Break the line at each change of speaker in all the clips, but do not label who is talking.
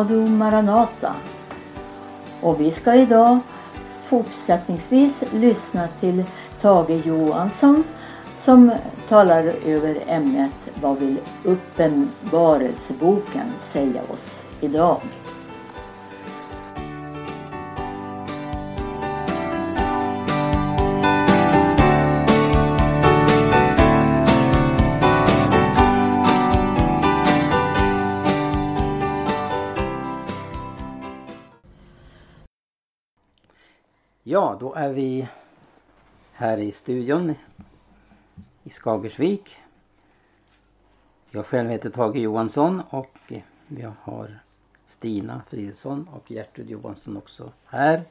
Radio Maranata. Och vi ska idag fortsättningsvis lyssna till Tage Johansson som talar över ämnet Vad vill Uppenbarelseboken säga oss idag?
Ja, då är vi här i studion i Skagersvik. Jag själv heter Tage Johansson och vi har Stina Fridsson och Gertrud Johansson också här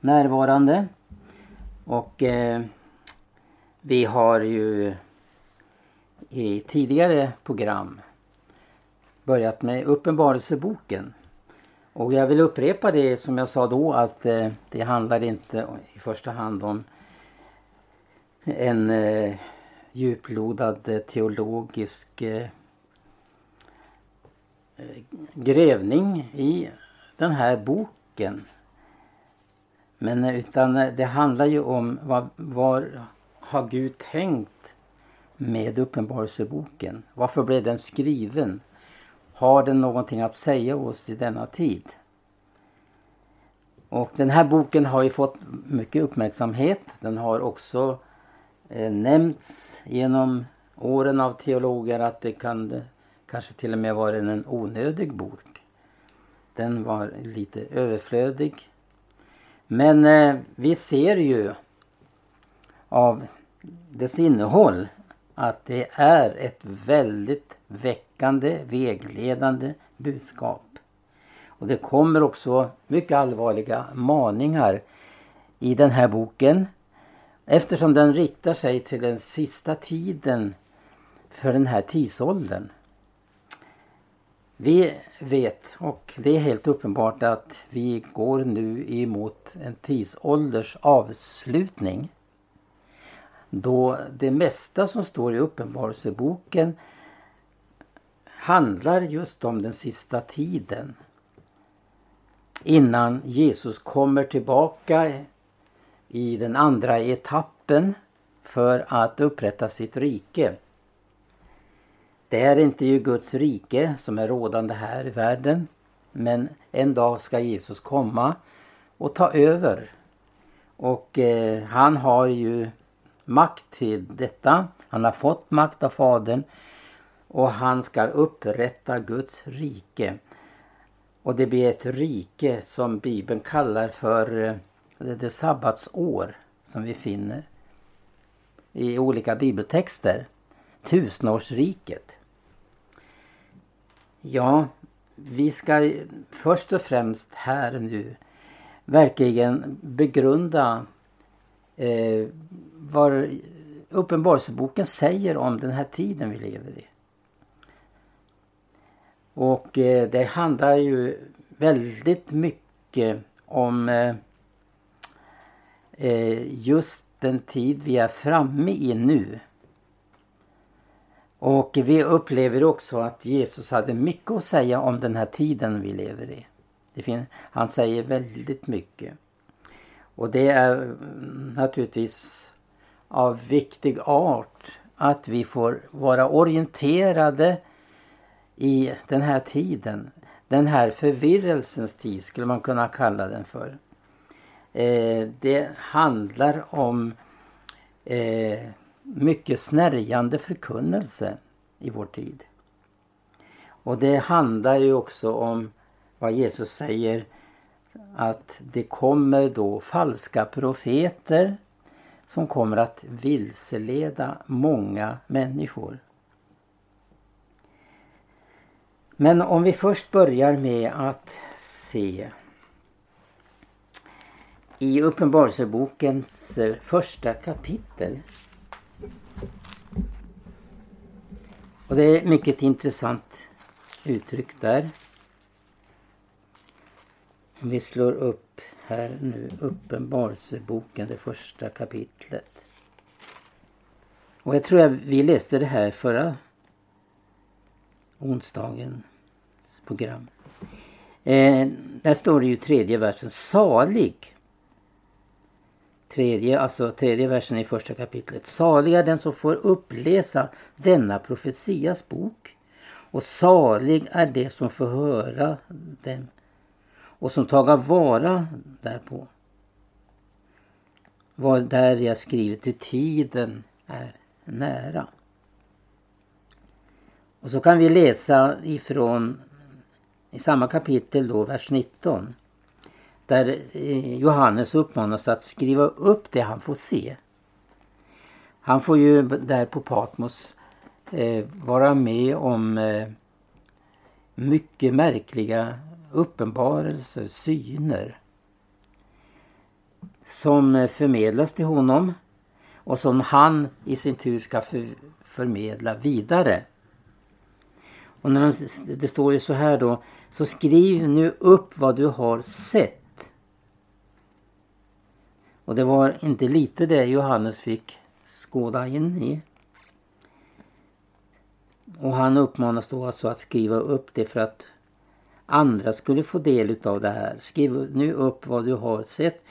närvarande. Och eh, vi har ju i tidigare program börjat med Uppenbarelseboken. Och jag vill upprepa det som jag sa då att eh, det handlar inte i första hand om en eh, djuplodad eh, teologisk eh, eh, grävning i den här boken. Men eh, utan det handlar ju om vad, vad har Gud tänkt med Uppenbarelseboken? Varför blev den skriven? Har den någonting att säga oss i denna tid? Och den här boken har ju fått mycket uppmärksamhet. Den har också eh, nämnts genom åren av teologer att det kan kanske till och med vara en onödig bok. Den var lite överflödig. Men eh, vi ser ju av dess innehåll att det är ett väldigt väckande, vägledande budskap. Och det kommer också mycket allvarliga maningar i den här boken eftersom den riktar sig till den sista tiden för den här tidsåldern. Vi vet, och det är helt uppenbart, att vi går nu emot en tidsålders avslutning. Då det mesta som står i Uppenbarelseboken handlar just om den sista tiden. Innan Jesus kommer tillbaka i den andra etappen för att upprätta sitt rike. Det är inte ju Guds rike som är rådande här i världen. Men en dag ska Jesus komma och ta över. Och eh, han har ju makt till detta. Han har fått makt av Fadern. Och han ska upprätta Guds rike. Och det blir ett rike som Bibeln kallar för eh, det, det sabbatsår som vi finner i olika bibeltexter. Tusenårsriket. Ja, vi ska först och främst här nu verkligen begrunda eh, vad Uppenbarelseboken säger om den här tiden vi lever i. Och eh, det handlar ju väldigt mycket om eh, eh, just den tid vi är framme i nu. Och vi upplever också att Jesus hade mycket att säga om den här tiden vi lever i. Det han säger väldigt mycket. Och det är mm, naturligtvis av viktig art att vi får vara orienterade i den här tiden. Den här förvirrelsens tid skulle man kunna kalla den för. Eh, det handlar om eh, mycket snärjande förkunnelse i vår tid. Och det handlar ju också om vad Jesus säger att det kommer då falska profeter som kommer att vilseleda många människor. Men om vi först börjar med att se i Uppenbarelsebokens eh, första kapitel. Och det är mycket intressant uttryck där. Om vi slår upp här nu Uppenbarelseboken, det första kapitlet. Och jag tror att vi läste det här förra onsdagen program. Eh, där står det ju tredje versen, salig. Tredje, alltså tredje versen i första kapitlet. Salig är den som får uppläsa denna profetias bok. Och salig är det som får höra dem och som taga vara därpå. Vad där jag skrivit till tiden är nära. Och så kan vi läsa ifrån i samma kapitel då, vers 19. Där eh, Johannes uppmanas att skriva upp det han får se. Han får ju där på Patmos eh, vara med om eh, mycket märkliga uppenbarelser, syner som eh, förmedlas till honom och som han i sin tur ska för, förmedla vidare. Och när de, det står ju så här då, så skriv nu upp vad du har sett. Och det var inte lite det Johannes fick skåda in i. Och han uppmanas då alltså att skriva upp det för att andra skulle få del utav det här. Skriv nu upp vad du har sett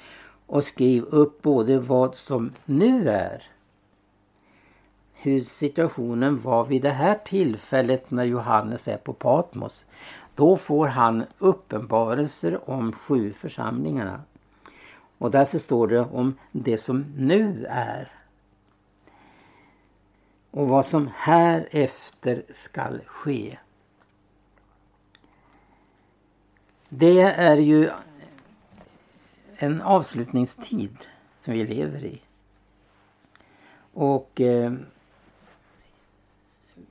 och skriv upp både vad som nu är hur situationen var vid det här tillfället när Johannes är på Patmos. Då får han uppenbarelser om sju församlingarna. Och därför står det om det som nu är. Och vad som härefter skall ske. Det är ju en avslutningstid som vi lever i. Och eh,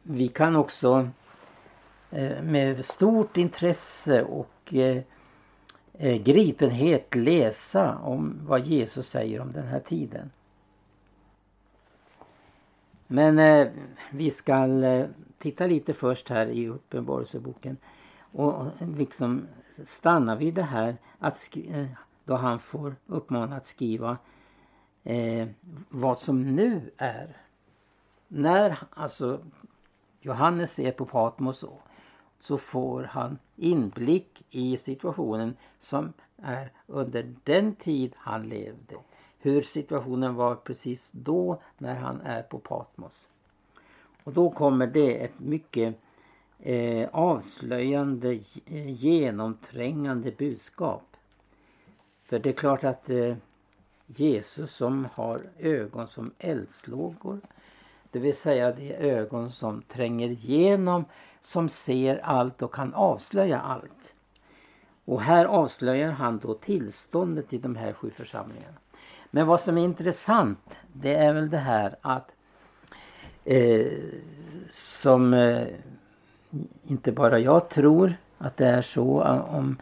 vi kan också Eh, med stort intresse och eh, eh, gripenhet läsa om vad Jesus säger om den här tiden. Men vi ska titta lite först här i Uppenbarelseboken och liksom stanna vid det här att då han får uppmana att skriva eh, vad som nu är. När alltså Johannes är på Patmos så får han inblick i situationen som är under den tid han levde. Hur situationen var precis då när han är på Patmos. Och då kommer det ett mycket eh, avslöjande, eh, genomträngande budskap. För det är klart att eh, Jesus som har ögon som eldslågor det vill säga de ögon som tränger igenom, som ser allt och kan avslöja allt. Och här avslöjar han då tillståndet i de här sju församlingarna. Men vad som är intressant det är väl det här att eh, som eh, inte bara jag tror att det är så om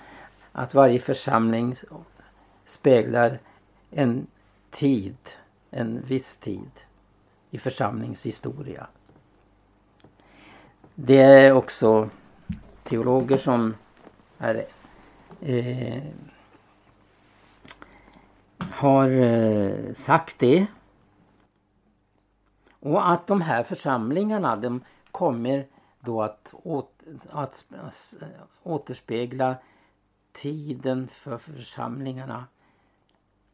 att varje församling speglar en tid, en viss tid i församlingshistoria. Det är också teologer som är, eh, har eh, sagt det. Och att de här församlingarna de kommer då att, åt, att återspegla tiden för församlingarna.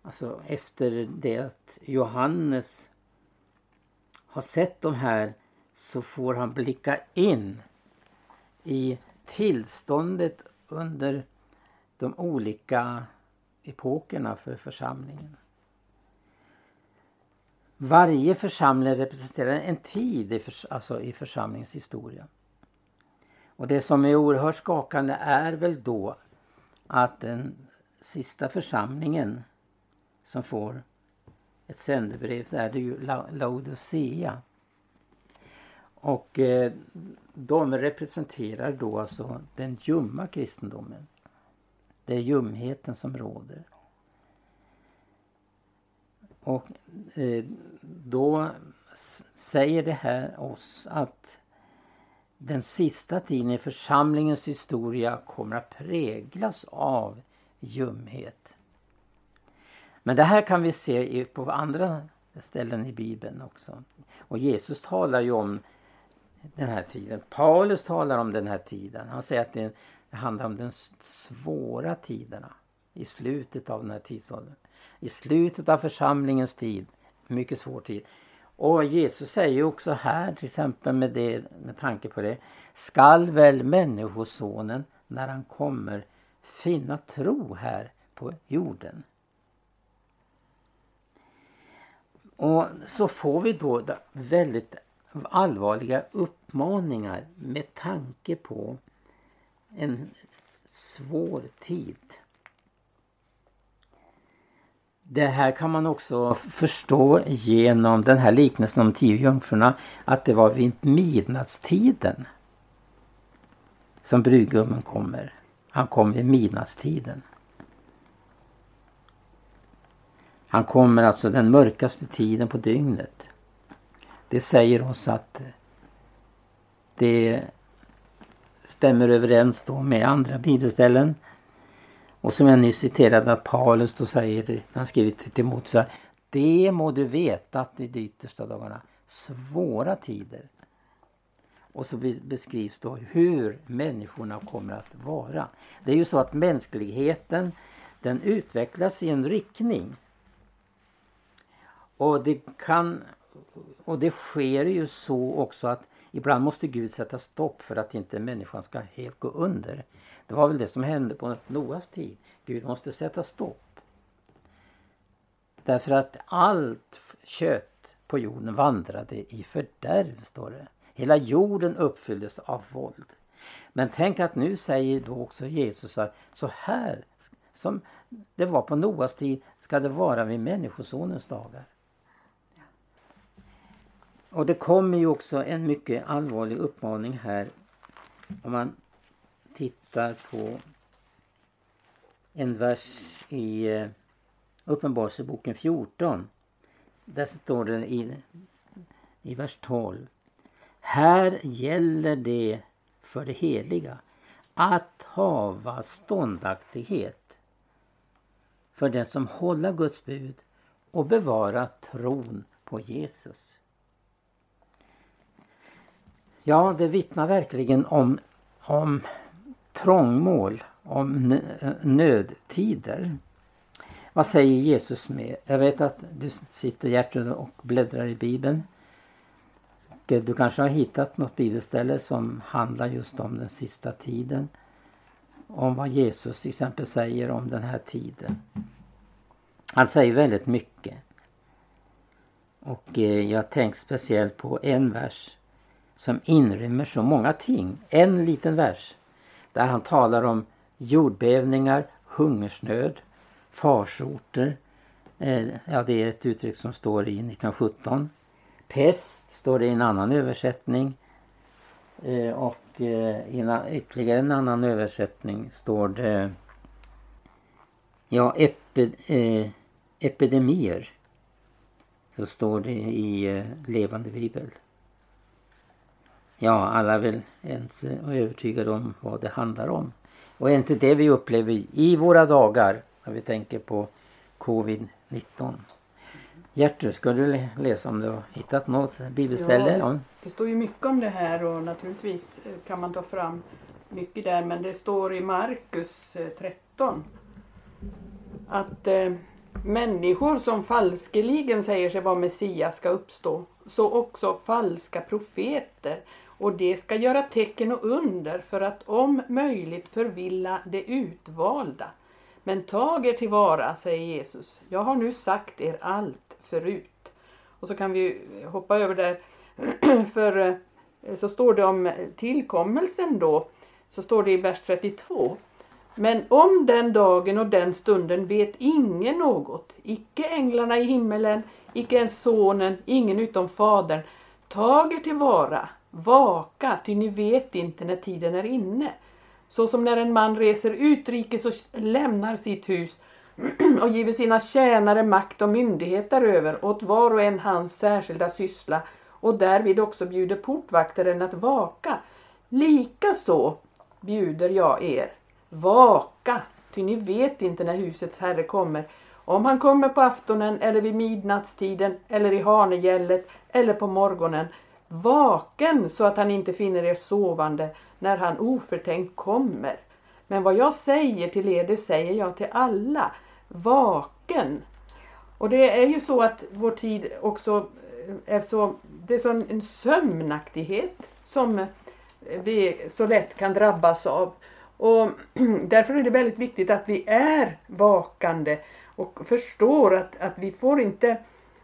Alltså efter det att Johannes har sett de här så får han blicka in i tillståndet under de olika epokerna för församlingen. Varje församling representerar en tid i, förs alltså i församlingens historia. Och det som är oerhört skakande är väl då att den sista församlingen som får ett sändebrev så är det ju Laodicea. Och eh, de representerar då alltså den ljumma kristendomen. Det är ljumheten som råder. Och eh, då säger det här oss att den sista tiden i församlingens historia kommer att präglas av ljumhet. Men det här kan vi se på andra ställen i Bibeln också. Och Jesus talar ju om den här tiden. Paulus talar om den här tiden. Han säger att det handlar om de svåra tiderna i slutet av den här tidsåldern. I slutet av församlingens tid. Mycket svår tid. Och Jesus säger också här till exempel med, det, med tanke på det. Skall väl människosonen när han kommer finna tro här på jorden. Och så får vi då väldigt allvarliga uppmaningar med tanke på en svår tid. Det här kan man också förstå genom den här liknelsen om tio jungfrurna att det var vid midnattstiden som brudgummen kommer. Han kom vid midnattstiden. Han kommer alltså den mörkaste tiden på dygnet. Det säger oss att det stämmer överens då med andra bibelställen. Och som jag nyss citerade att Paulus då säger, han skrivit till Timoteus, det må du veta att i de yttersta dagarna svåra tider. Och så beskrivs då hur människorna kommer att vara. Det är ju så att mänskligheten den utvecklas i en riktning. Och det kan och det sker ju så också att ibland måste Gud sätta stopp för att inte människan ska helt gå under. Det var väl det som hände på Noas tid. Gud måste sätta stopp. Därför att allt kött på jorden vandrade i fördärv, står det. Hela jorden uppfylldes av våld. Men tänk att nu säger då också Jesus att så här som det var på Noas tid ska det vara vid Människosonens dagar. Och det kommer ju också en mycket allvarlig uppmaning här om man tittar på en vers i eh, Uppenbarelseboken 14. Där står det i, i vers 12. Här gäller det för det heliga att hava ståndaktighet för den som håller Guds bud och bevara tron på Jesus. Ja, det vittnar verkligen om, om trångmål, om nödtider. Vad säger Jesus med? Jag vet att du sitter Gertrud och bläddrar i Bibeln. Eh, du kanske har hittat något bibelställe som handlar just om den sista tiden. Om vad Jesus till exempel säger om den här tiden. Han säger väldigt mycket. Och eh, jag tänker speciellt på en vers som inrymmer så många ting. En liten vers där han talar om jordbävningar, hungersnöd, farsoter. Eh, ja, det är ett uttryck som står i 1917. Pest står det i en annan översättning. Eh, och eh, i ytterligare en annan översättning står det ja, epi, epidemier. Så står det i Levande Bibel. Ja, alla är väl ens övertygade om vad det handlar om. Och är inte det vi upplever i våra dagar när vi tänker på covid-19? Gertrud, ska du läsa om du har hittat något bibelställe?
Ja, det, det står ju mycket om det här och naturligtvis eh, kan man ta fram mycket där men det står i Markus 13 eh, att eh, människor som falskeligen säger sig vara Messias ska uppstå så också falska profeter och det ska göra tecken och under för att om möjligt förvilla det utvalda. Men tag er tillvara, säger Jesus. Jag har nu sagt er allt förut. Och så kan vi hoppa över där, för eh, så står det om tillkommelsen då, så står det i vers 32. Men om den dagen och den stunden vet ingen något, icke änglarna i himmelen, icke ens sonen, ingen utom fadern. Tag er tillvara, Vaka, ty ni vet inte när tiden är inne. Så som när en man reser utrikes och lämnar sitt hus och giver sina tjänare makt och myndighet däröver åt var och en hans särskilda syssla och därvid också bjuder portvaktaren att vaka. Likaså bjuder jag er, vaka, ty ni vet inte när husets herre kommer, om han kommer på aftonen eller vid midnattstiden eller i hanegället eller på morgonen vaken så att han inte finner er sovande när han oförtänkt kommer. Men vad jag säger till er, det säger jag till alla. Vaken! Och det är ju så att vår tid också eh, är så, det är så en sömnaktighet som eh, vi så lätt kan drabbas av. Och därför är det väldigt viktigt att vi är vakande och förstår att, att vi får inte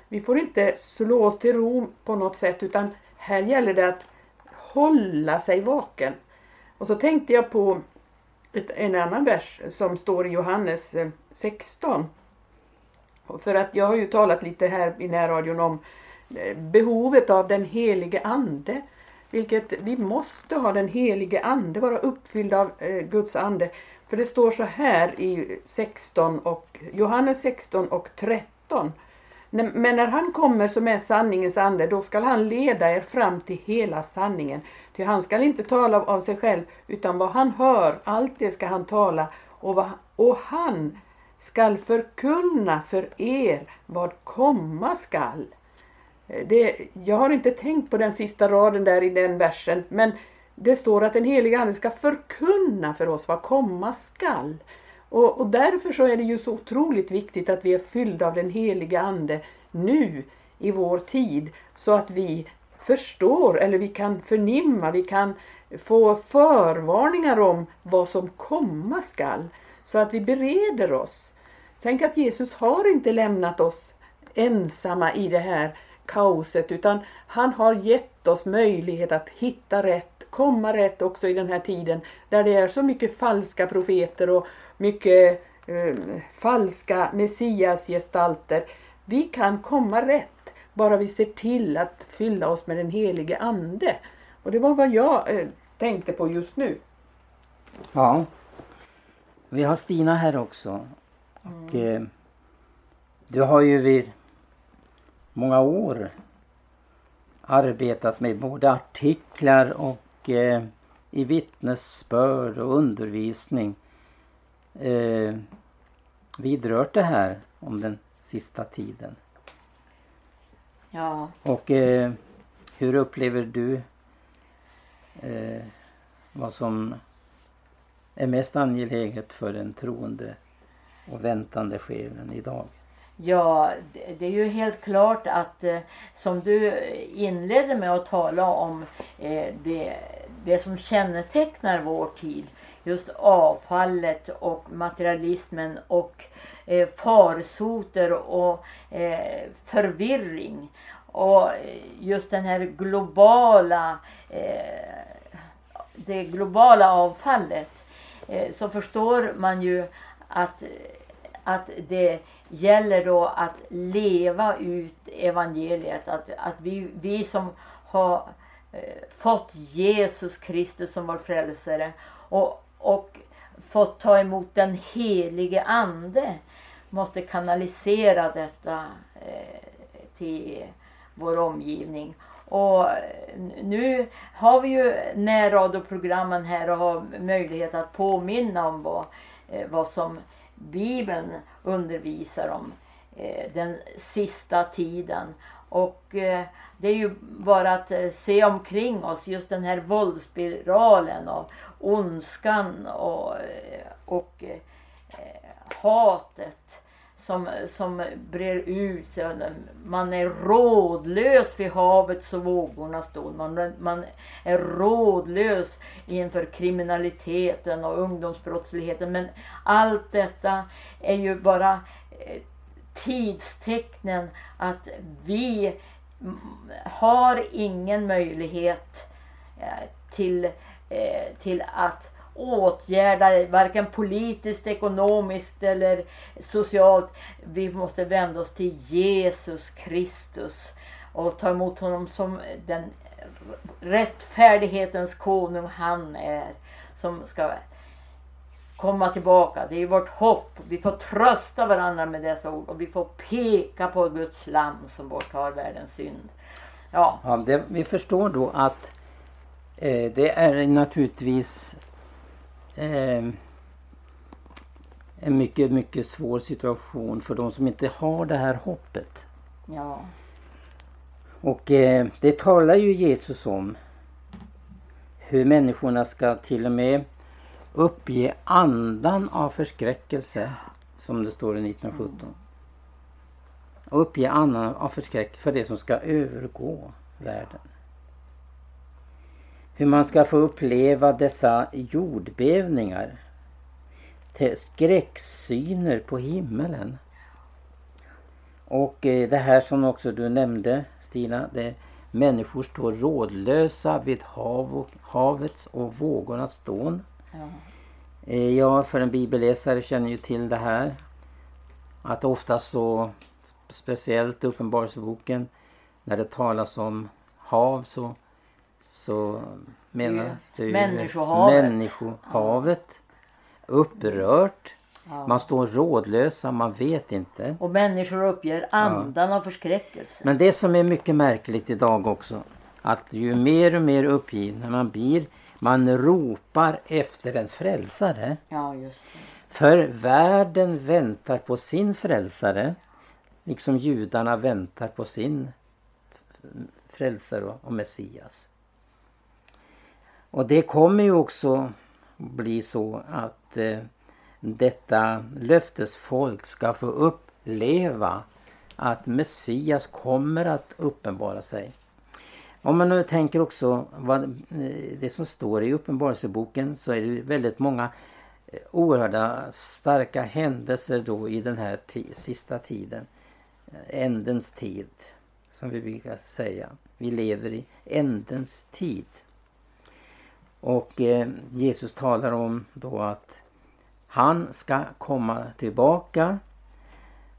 vi får inte slå oss till ro på något sätt utan här gäller det att hålla sig vaken. Och så tänkte jag på ett, en annan vers som står i Johannes eh, 16. För att jag har ju talat lite här i närradion om eh, behovet av den helige ande. Vilket vi måste ha den helige ande, vara uppfyllda av eh, Guds ande. För det står så här i 16 och, Johannes 16 och 13. Men när han kommer som är sanningens ande, då skall han leda er fram till hela sanningen. Ty han skall inte tala av sig själv, utan vad han hör, allt det skall han tala. Och, vad, och han skall förkunna för er vad komma skall. Eh, det, jag har inte tänkt på den sista raden där i den versen, men det står att den heliga Ande ska förkunna för oss vad komma skall. Och, och därför så är det ju så otroligt viktigt att vi är fyllda av den heliga Ande nu i vår tid så att vi förstår eller vi kan förnimma, vi kan få förvarningar om vad som komma skall. Så att vi bereder oss. Tänk att Jesus har inte lämnat oss ensamma i det här kaoset utan han har gett oss möjlighet att hitta rätt, komma rätt också i den här tiden där det är så mycket falska profeter och mycket eh, falska messiasgestalter. Vi kan komma rätt bara vi ser till att fylla oss med den helige ande. Och det var vad jag eh, tänkte på just nu.
Ja. Vi har Stina här också. Och, mm. eh, du har ju vid många år arbetat med både artiklar och eh, i vittnesbörd och undervisning eh, vidrört det här om den sista tiden.
Ja.
Och eh, hur upplever du eh, vad som är mest angeläget för den troende och väntande själen idag?
Ja, det är ju helt klart att eh, som du inledde med att tala om eh, det, det som kännetecknar vår tid just avfallet och materialismen och eh, farsoter och eh, förvirring. Och eh, just den här globala, eh, det globala avfallet. Eh, så förstår man ju att, att det gäller då att leva ut evangeliet. Att, att vi, vi som har eh, fått Jesus Kristus som vår frälsare och och fått ta emot den helige ande måste kanalisera detta eh, till vår omgivning. Och eh, nu har vi ju närradioprogrammen här och har möjlighet att påminna om vad, eh, vad som Bibeln undervisar om eh, den sista tiden. Och eh, det är ju bara att eh, se omkring oss, just den här våldsspiralen och ondskan och, eh, hatet som, som brer ut sig. Man är rådlös vid havets och vågornas dån. Man, man är rådlös inför kriminaliteten och ungdomsbrottsligheten. Men allt detta är ju bara eh, tidstecknen att vi har ingen möjlighet eh, till, eh, till att åtgärda varken politiskt, ekonomiskt eller socialt. Vi måste vända oss till Jesus Kristus och ta emot honom som den rättfärdighetens konung han är som ska komma tillbaka. Det är vårt hopp. Vi får trösta varandra med dessa ord och vi får peka på Guds lam som borttar världens synd. Ja.
ja det, vi förstår då att eh, det är naturligtvis eh, en mycket, mycket svår situation för de som inte har det här hoppet.
Ja.
Och eh, det talar ju Jesus om. Hur människorna ska till och med uppge andan av förskräckelse som det står i 1917. Och uppge andan av förskräckelse för det som ska övergå världen. Hur man ska få uppleva dessa jordbävningar. Skräcksyner på himmelen. Och eh, det här som också du nämnde Stina. Det människor står rådlösa vid hav och, havets och vågornas dån. Ja. Eh, jag för en bibelläsare känner ju till det här. Att ofta så, speciellt Uppenbarelseboken, när det talas om hav så, så menas det ju
människohavet.
människohavet. Upprört. Ja. Man står rådlösa, man vet inte.
Och människor uppger andan ja. av förskräckelse.
Men det som är mycket märkligt idag också. Att ju mer och mer uppgiven man blir man ropar efter en frälsare.
Ja, just det.
För världen väntar på sin frälsare. Liksom judarna väntar på sin frälsare och Messias. Och det kommer ju också bli så att eh, detta löftesfolk ska få uppleva att Messias kommer att uppenbara sig. Om man nu tänker också vad eh, det som står i Uppenbarelseboken så är det väldigt många eh, oerhörda starka händelser då i den här sista tiden. Eh, ändens tid som vi brukar säga. Vi lever i ändens tid. Och eh, Jesus talar om då att han ska komma tillbaka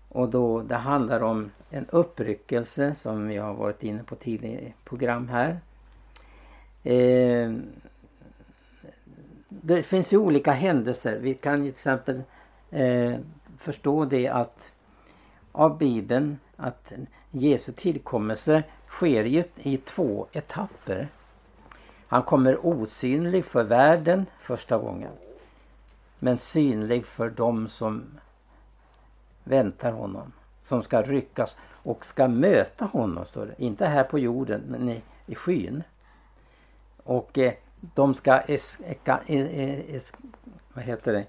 och då det handlar om en uppryckelse som vi har varit inne på tidigare program här. Eh, det finns ju olika händelser. Vi kan ju till exempel eh, förstå det att av Bibeln att Jesu tillkommelse sker ju i två etapper. Han kommer osynlig för världen första gången. Men synlig för dem som väntar honom. Som ska ryckas och ska möta honom. Så det. Inte här på jorden men i, i skyn. Och eh, de ska es, eka, es, es, vad heter det?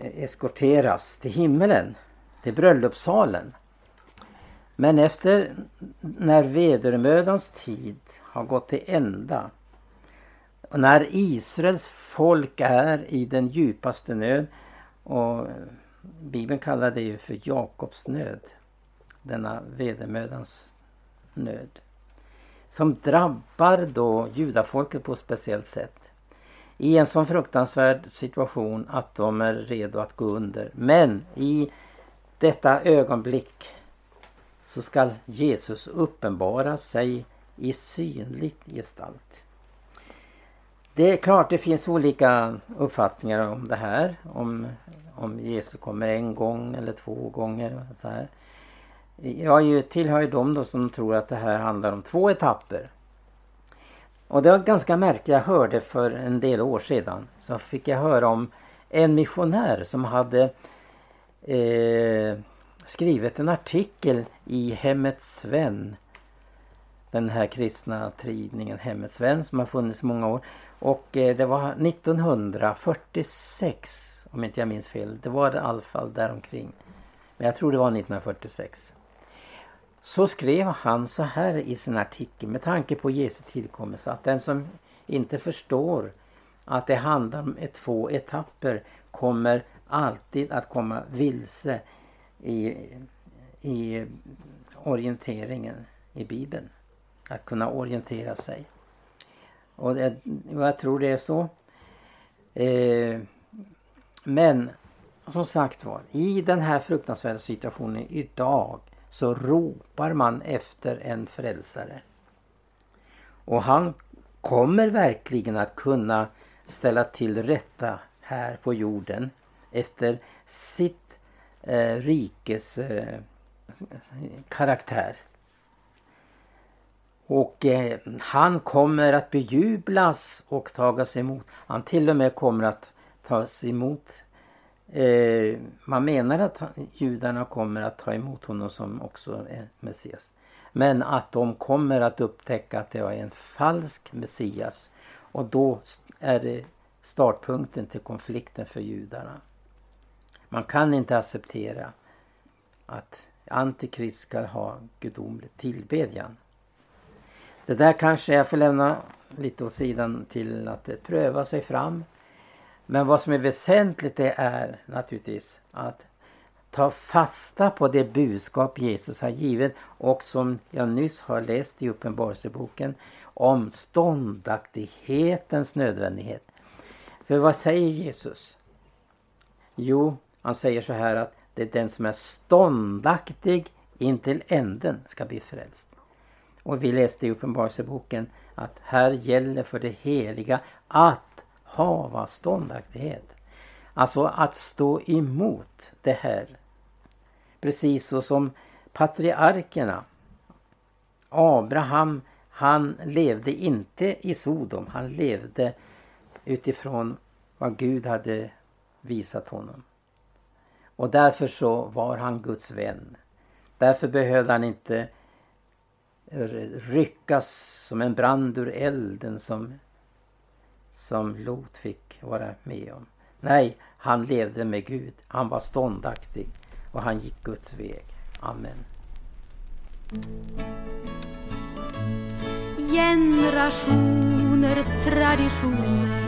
Eh, eskorteras till himmelen. Till bröllopssalen. Men efter när vedermödans tid har gått till ända och när Israels folk är i den djupaste nöd och Bibeln kallar det ju för Jakobs nöd. Denna vedermödans nöd. Som drabbar då judafolket på ett speciellt sätt. I en sån fruktansvärd situation att de är redo att gå under. Men i detta ögonblick så skall Jesus uppenbara sig i synligt gestalt. Det är klart det finns olika uppfattningar om det här. Om om Jesus kommer en gång eller två gånger. Så här. Jag tillhör ju dem då som tror att det här handlar om två etapper. Och det var ganska märkligt. Jag hörde för en del år sedan så fick jag höra om en missionär som hade eh, skrivit en artikel i Hemmets Vän. Den här kristna tidningen Hemmets Vän som har funnits i många år. Och eh, det var 1946 om inte jag minns fel. Det var i alla fall däromkring. Men jag tror det var 1946. Så skrev han så här i sin artikel med tanke på Jesu tillkommelse att den som inte förstår att det handlar om två etapper kommer alltid att komma vilse i, i orienteringen i Bibeln. Att kunna orientera sig. Och, det, och jag tror det är så. Eh, men som sagt var, i den här fruktansvärda situationen idag så ropar man efter en frälsare. Och han kommer verkligen att kunna ställa till rätta här på jorden efter sitt eh, rikes eh, karaktär. Och eh, han kommer att bejublas och tagas emot. Han till och med kommer att tas emot. Eh, man menar att judarna kommer att ta emot honom som också är Messias. Men att de kommer att upptäcka att det är en falsk Messias. Och då är det startpunkten till konflikten för judarna. Man kan inte acceptera att Antikrist ska ha gudomlig tillbedjan. Det där kanske jag får lämna lite åt sidan till att pröva sig fram. Men vad som är väsentligt det är naturligtvis att ta fasta på det budskap Jesus har givit och som jag nyss har läst i Uppenbarelseboken om ståndaktighetens nödvändighet. För vad säger Jesus? Jo, han säger så här att det är den som är ståndaktig intill änden ska bli frälst. Och vi läste i Uppenbarelseboken att här gäller för det heliga att hava ståndaktighet. Alltså att stå emot det här. Precis så som patriarkerna. Abraham han levde inte i Sodom. Han levde utifrån vad Gud hade visat honom. Och därför så var han Guds vän. Därför behövde han inte ryckas som en brand ur elden som, som Lot fick vara med om. Nej, han levde med Gud. Han var ståndaktig och han gick Guds väg. Amen.
Generationers traditioner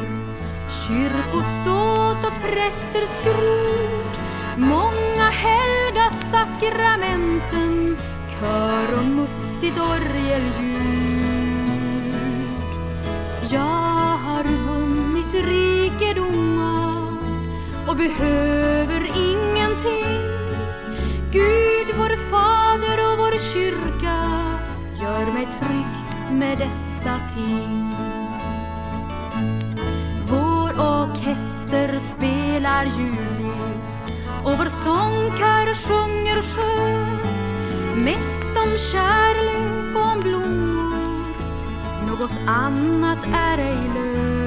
Kyrkoståt och prästers skrot Många helga sakramenten Kör och mustigt orgelljud Jag rikedomar och behöver ingenting. Gud, vår fader och vår kyrka gör mig trygg med dessa ting. Vår orkester spelar ljuvligt och vår sångkör sjunger skönt. Mest om kärlek och om blommor. Något annat är ej lönt.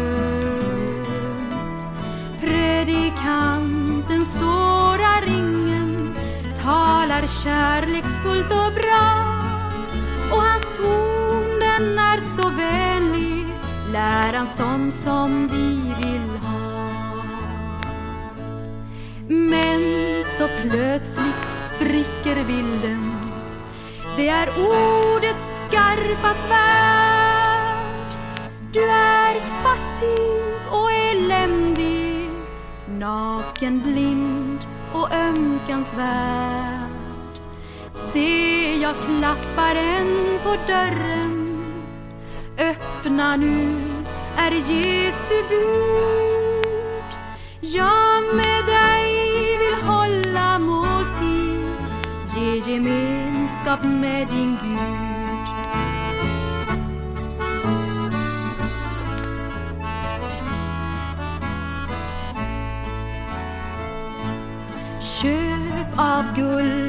Söder i kanten sårar ringen Talar kärleksfullt och bra. Och hans ton den är så vänlig Lär han sån som vi vill ha. Men så plötsligt spricker bilden. Det är ordets skarpa svärd. Du är fattig och eländig. Naken, blind och ömkansvärd. Se, jag klappar en på dörren Öppna nu, är Jesu bud. Jag med dig vill hålla måltid Ge gemenskap med din Gud.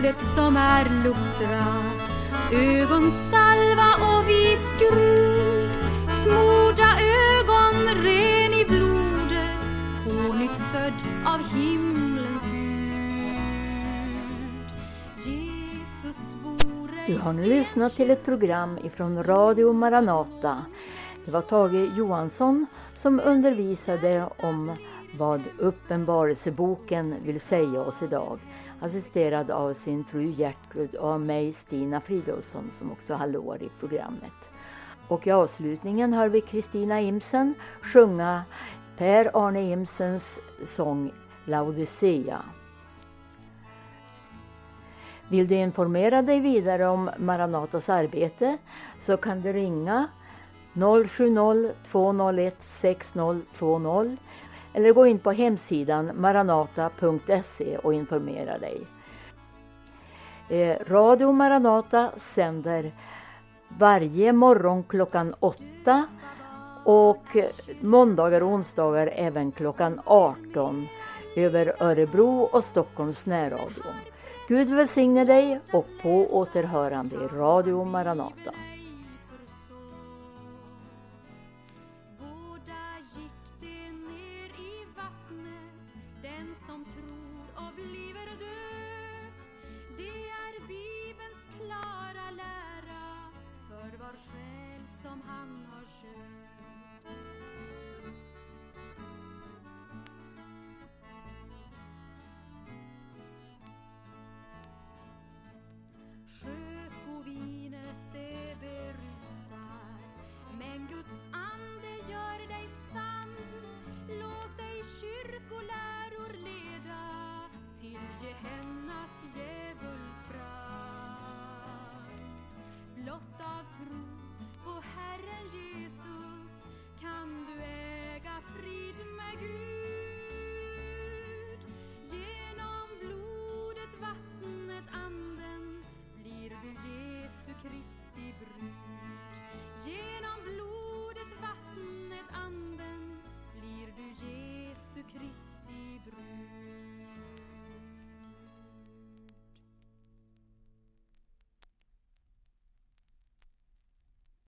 Guldet som är luktra Ögonsalva och vit skrud Smorda ögon ren i blodet På nytt född av himlens Gud Jesus vore
Du har nu lyssnat till ett program ifrån Radio Maranata. Det var Tage Johansson som undervisade om vad Uppenbarelseboken vill säga oss idag. Assisterad av sin fru Gertrud och av mig Stina Fridolfsson som också hallåar i programmet. Och i avslutningen hör vi Kristina Imsen sjunga Per Arne Imsens sång Laodicea. Vill du informera dig vidare om Maranatas arbete så kan du ringa 070-201 6020 eller gå in på hemsidan maranata.se och informera dig. Eh, Radio Maranata sänder varje morgon klockan 8 och måndagar och onsdagar även klockan 18 över Örebro och Stockholms närradio. Gud välsigne dig och på återhörande i Radio Maranata.